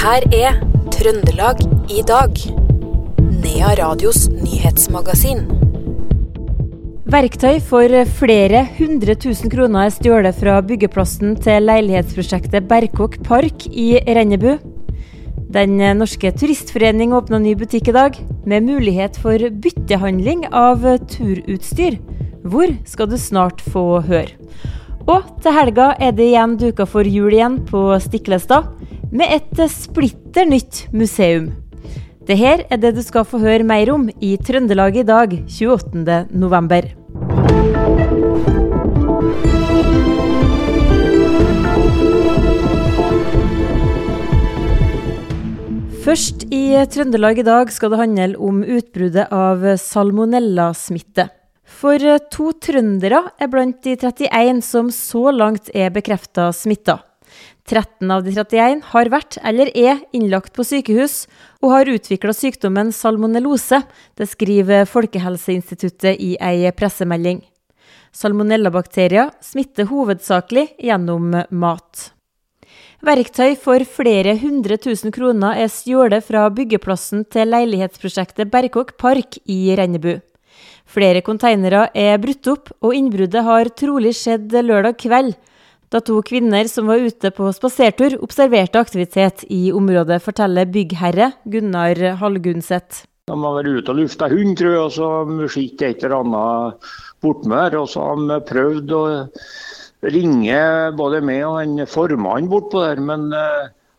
her er Trøndelag i dag. Nea Radios nyhetsmagasin. Verktøy for flere hundre tusen kroner er stjålet fra byggeplassen til leilighetsprosjektet Berkåk park i Rennebu. Den norske turistforening åpna ny butikk i dag, med mulighet for byttehandling av turutstyr. Hvor skal du snart få høre. Og til helga er det igjen duka for jul igjen på Stiklestad, med et splitter nytt museum. Det her er det du skal få høre mer om i Trøndelag i dag, 28. november. Først i Trøndelag i dag skal det handle om utbruddet av salmonellasmitte. For to trøndere er blant de 31 som så langt er bekrefta smitta. 13 av de 31 har vært eller er innlagt på sykehus og har utvikla sykdommen salmonellose. Det skriver Folkehelseinstituttet i ei pressemelding. Salmonellabakterier smitter hovedsakelig gjennom mat. Verktøy for flere hundre tusen kroner er stjålet fra byggeplassen til leilighetsprosjektet Berkåk park i Rennebu. Flere konteinere er brutt opp, og innbruddet har trolig skjedd lørdag kveld, da to kvinner som var ute på spasertur, observerte aktivitet i området, forteller byggherre Gunnar Hallgunset. De var vel ute og lufta hund, tror jeg, og så skjedde et eller annet bortmed Og så har de prøvd å ringe både meg og han formannen bortpå der, men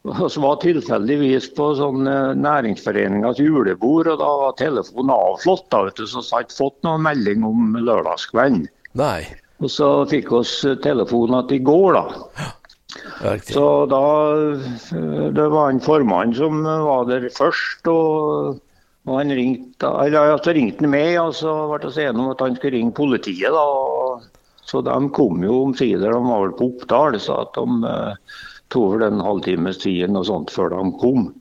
vi så var tilfeldigvis på sånn uh, næringsforeningas julebord, og da var telefonen avslått. da, vet du, Så jeg har ikke fått noen melding om lørdagskvelden. Nei. Og så fikk vi telefon at i går, da. Så da uh, Det var en formann som var der først. og og han ringte, eller, altså ringte han meg, og så ble det enige om at han skulle ringe politiet. da, så de kom jo omsider, de var vel på Oppdal, så at de eh, tok vel en halvtimes tid og sånt før de kom.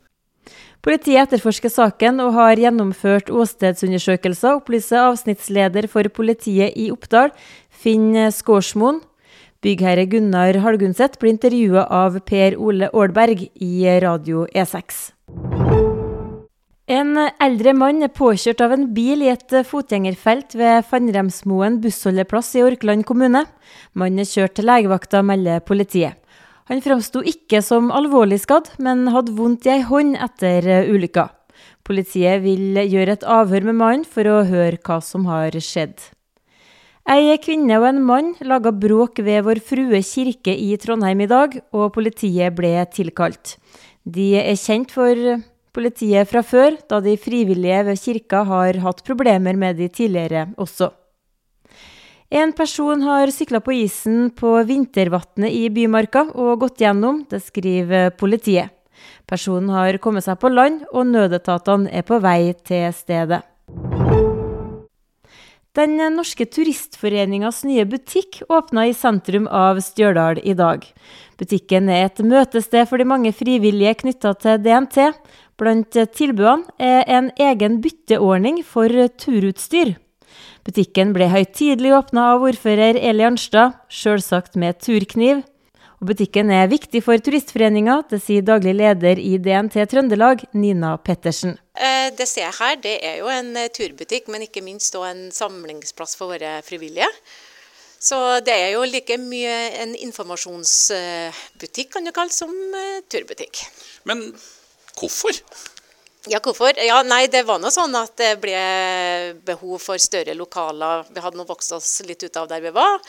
Politiet etterforsker saken og har gjennomført åstedsundersøkelser, opplyser avsnittsleder for politiet i Oppdal, Finn Skårsmoen. Byggherre Gunnar Halgunset blir intervjua av Per Ole Aalberg i Radio E6. En eldre mann er påkjørt av en bil i et fotgjengerfelt ved Fannremsmoen bussholdeplass i Orkland kommune. Mannen er kjørt til legevakta, melder politiet. Han framsto ikke som alvorlig skadd, men hadde vondt i ei hånd etter ulykka. Politiet vil gjøre et avhør med mannen for å høre hva som har skjedd. Ei kvinne og en mann laga bråk ved Vår Frue kirke i Trondheim i dag, og politiet ble tilkalt. De er kjent for politiet fra før, da de frivillige ved kirka har hatt problemer med de tidligere også. En person har sykla på isen på Vintervatnet i Bymarka og gått gjennom, det skriver politiet. Personen har kommet seg på land, og nødetatene er på vei til stedet. Den norske turistforeningas nye butikk åpna i sentrum av Stjørdal i dag. Butikken er et møtested for de mange frivillige knytta til DNT. Blant tilbudene er en egen bytteordning for turutstyr. Butikken ble høytidelig åpna av ordfører Eli Arnstad, sjølsagt med turkniv. Og butikken er viktig for Turistforeninga, det sier daglig leder i DNT Trøndelag, Nina Pettersen. Det ser jeg her, det er jo en turbutikk, men ikke minst en samlingsplass for våre frivillige. Så det er jo like mye en informasjonsbutikk kan du kalle som turbutikk. Men hvorfor? Ja, hvorfor? Ja, nei, Det var nå sånn at det ble behov for større lokaler. Vi hadde nå vokst oss litt ut av der vi var.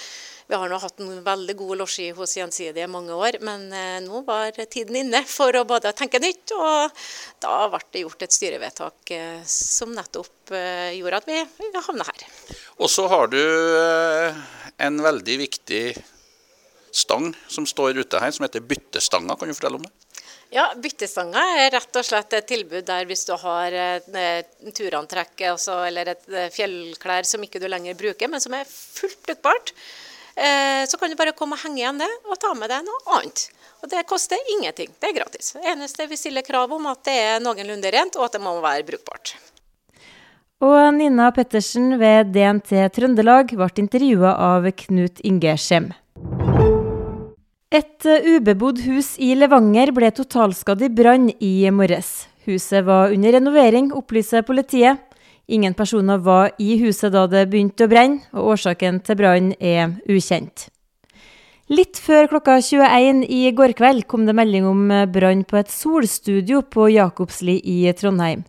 Vi har nå hatt en veldig god losji hos Gjensidige i mange år, men eh, nå var tiden inne for å både tenke nytt, og da ble det gjort et styrevedtak eh, som nettopp eh, gjorde at vi havna her. Og så har du en veldig viktig stang som står ute her, som heter byttestanga. Kan du fortelle om det? Ja, Byttestanga er rett og slett et tilbud der hvis du har turantrekk altså, eller et fjellklær som ikke du lenger bruker, men som er fullt brukbart. Så kan du bare komme og henge igjen det, og ta med deg noe annet. Og Det koster ingenting, det er gratis. Det eneste vi stiller krav om at det er noenlunde rent, og at det må være brukbart. Og Nina Pettersen ved DNT Trøndelag ble intervjua av Knut Inge Skjem. Et eh, ubebodd hus i Levanger ble totalskadd i brann i morges. Huset var under renovering, opplyser politiet. Ingen personer var i huset da det begynte å brenne, og årsaken til brannen er ukjent. Litt før klokka 21 i går kveld kom det melding om brann på et solstudio på Jakobsli i Trondheim.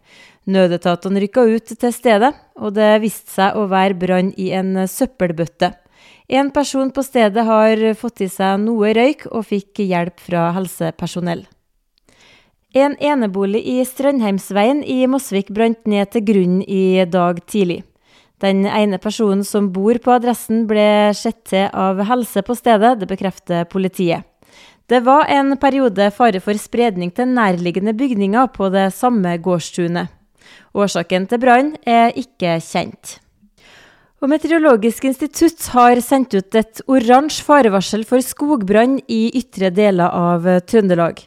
Nødetatene rykka ut til stedet, og det viste seg å være brann i en søppelbøtte. En person på stedet har fått i seg noe røyk og fikk hjelp fra helsepersonell. En enebolig i Strandheimsveien i Mosvik brant ned til grunnen i dag tidlig. Den ene personen som bor på adressen ble sett til av helse på stedet, det bekrefter politiet. Det var en periode fare for spredning til nærliggende bygninger på det samme gårdstunet. Årsaken til brannen er ikke kjent. Og Meteorologisk institutt har sendt ut et oransje farevarsel for skogbrann i ytre deler av Trøndelag.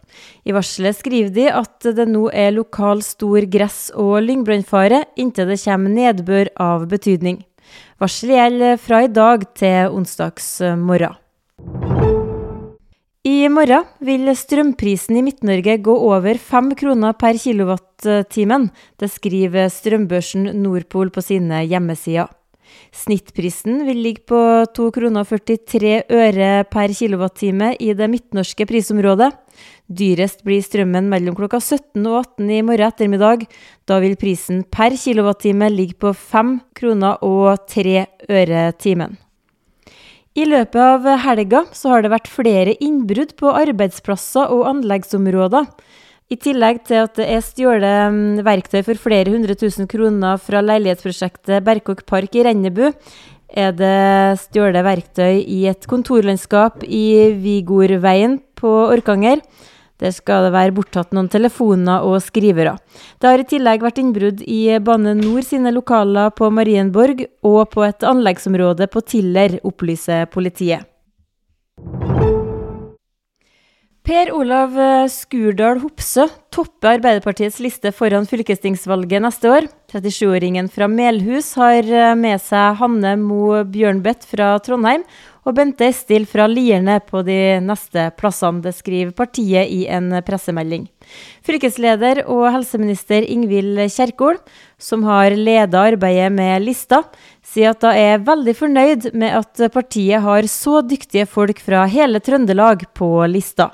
I varselet skriver de at det nå er lokal stor gress- og lyngbrannfare inntil det kommer nedbør av betydning. Varselet gjelder fra i dag til onsdags morgen. I morgen vil strømprisen i Midt-Norge gå over fem kroner per kilowattimen. Det skriver strømbørsen Nordpol på sine hjemmesider. Snittprisen vil ligge på 2,43 kroner per kilowattime i det midtnorske prisområdet. Dyrest blir strømmen mellom klokka 17 og 18 i morgen ettermiddag. Da vil prisen per kilowattime ligge på 5 kroner og 3 øre timen. I løpet av helga har det vært flere innbrudd på arbeidsplasser og anleggsområder. I tillegg til at det er stjålet mm, verktøy for flere hundre tusen kroner fra leilighetsprosjektet Berkåk park i Rennebu, er det stjålet verktøy i et kontorlandskap i Vigorveien på Orkanger. Der skal det være borttatt noen telefoner og skrivere. Det har i tillegg vært innbrudd i Bane Nor sine lokaler på Marienborg og på et anleggsområde på Tiller, opplyser politiet. Per Olav eh, Skurdal Hopsø topper Arbeiderpartiets liste foran fylkestingsvalget neste år. 37-åringen fra Melhus har eh, med seg Hanne Mo Bjørnbøtt fra Trondheim og Bente Estil fra Lierne på de neste plassene. Det skriver partiet i en pressemelding. Fylkesleder og helseminister Ingvild Kjerkol, som har leda arbeidet med lista, sier at hun er veldig fornøyd med at partiet har så dyktige folk fra hele Trøndelag på lista.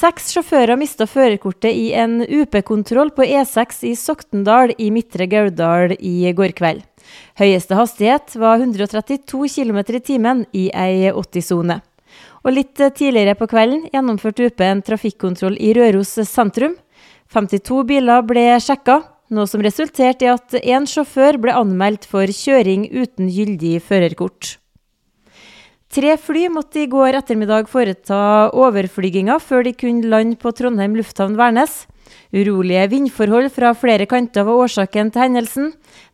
Seks sjåfører mista førerkortet i en UP-kontroll på E6 i Soktendal i Midtre Gauldal i går kveld. Høyeste hastighet var 132 km i timen i ei 80-sone. Og litt tidligere på kvelden gjennomførte UP en trafikkontroll i Røros sentrum. 52 biler ble sjekka, noe som resulterte i at én sjåfør ble anmeldt for kjøring uten gyldig førerkort. Tre fly måtte i går ettermiddag foreta overflyginga før de kunne lande på Trondheim lufthavn Værnes. Urolige vindforhold fra flere kanter var årsaken til hendelsen.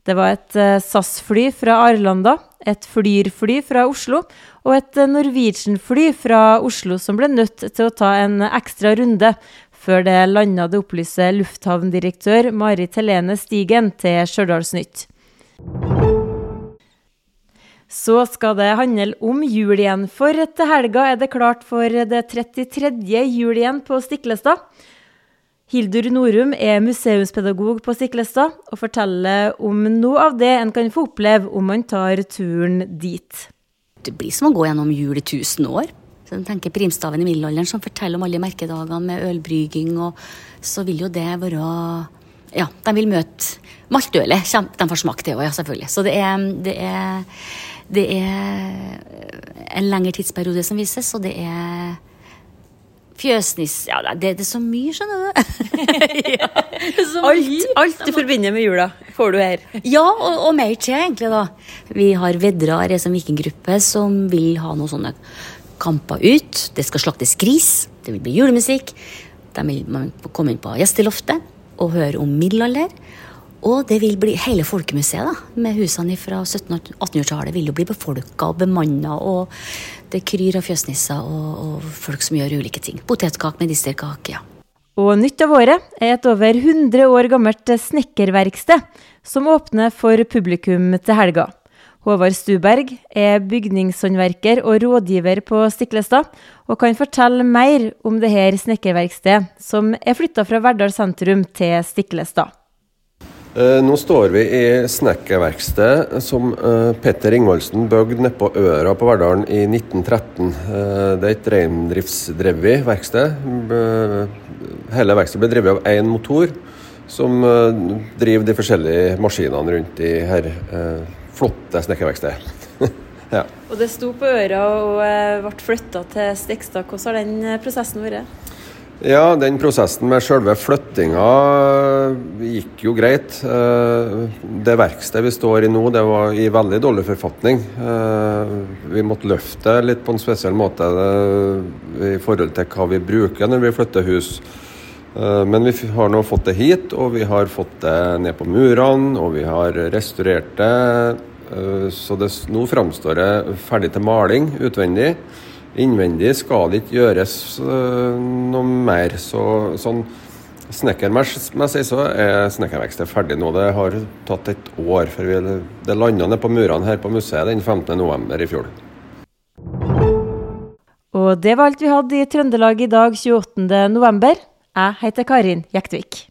Det var et eh, SAS-fly fra Arlanda, et Flyr-fly fra Oslo og et eh, Norwegian-fly fra Oslo som ble nødt til å ta en ekstra runde før det landa, det opplyser lufthavndirektør Marit Helene Stigen til Stjørdalsnytt. Så skal det handle om jul igjen, for til helga er det klart for det 33. jul igjen på Stiklestad. Hildur Norum er museumspedagog på Stiklestad og forteller om noe av det en kan få oppleve om man tar turen dit. Det blir som å gå gjennom jul i tusen år. Så den tenker Primstaven i middelalderen som forteller om alle merkedagene med ølbrygging, og så vil jo det være Ja, de vil møte Maltølet. De får smake det òg, ja, selvfølgelig. Så det er, det er det er en lengre tidsperiode som vises, og det er fjøsniss Ja, det, det er så mye, skjønner du. ja, alt, alt, du forbinder med jula, får du her. ja, og, og, mer til, egentlig, da. Vi har Vedra som vikinggruppe som vil ha noen sånne kamper ut. Det skal slaktes gris, det vil bli julemusikk. De vil komme inn på gjesteloftet og høre om middelalder. Og det vil bli hele folkemuseet, da, med husene fra 1700-1800-tallet, vil jo bli befolka og bemanna. Og det kryr av fjøsnisser og, og, folk som gjør ulike ting. Potetkake, medisterkake, ja. Og nytt av året er et over 100 år gammelt snekkerverksted som åpner for publikum til helga. Håvard Stuberg er bygningshåndverker og rådgiver på Stiklestad, og kan fortelle mer om dette snekkerverkstedet, som er flytta fra Verdal sentrum til Stiklestad. Eh, nå står vi i snekkerverkstedet som eh, Petter Ingvaldsen bygde nedpå Øra på Verdalen i 1913. Eh, det er et reindriftsdrevet verksted. Hele verkstedet ble drevet av én motor, som driver de forskjellige maskinene rundt i her flotte snekkerverkstedet. ja. Og det sto på øra og ble flytta til Stekstad. Hvordan har den prosessen vært? Ja, den prosessen med selve flyttinga gikk jo greit. Eh, det verkstedet vi står i nå, det var i veldig dårlig forfatning. Vi måtte løfte litt på en spesiell måte i forhold til hva vi bruker når vi flytter hus. Men vi har nå fått det hit, og vi har fått det ned på murene, og vi har restaurert det. Eh, så det, nå framstår det ferdig til maling utvendig. Innvendig skal det ikke gjøres uh, noe mer. Så, sånn snekkermessig så er snekkerverkstedet ferdig nå. Det har tatt et år før vi, det landa ned på murene her på museet den 15.11. i fjor. Og det var alt vi hadde i Trøndelag i dag 28.11. Jeg heter Karin Jektvik.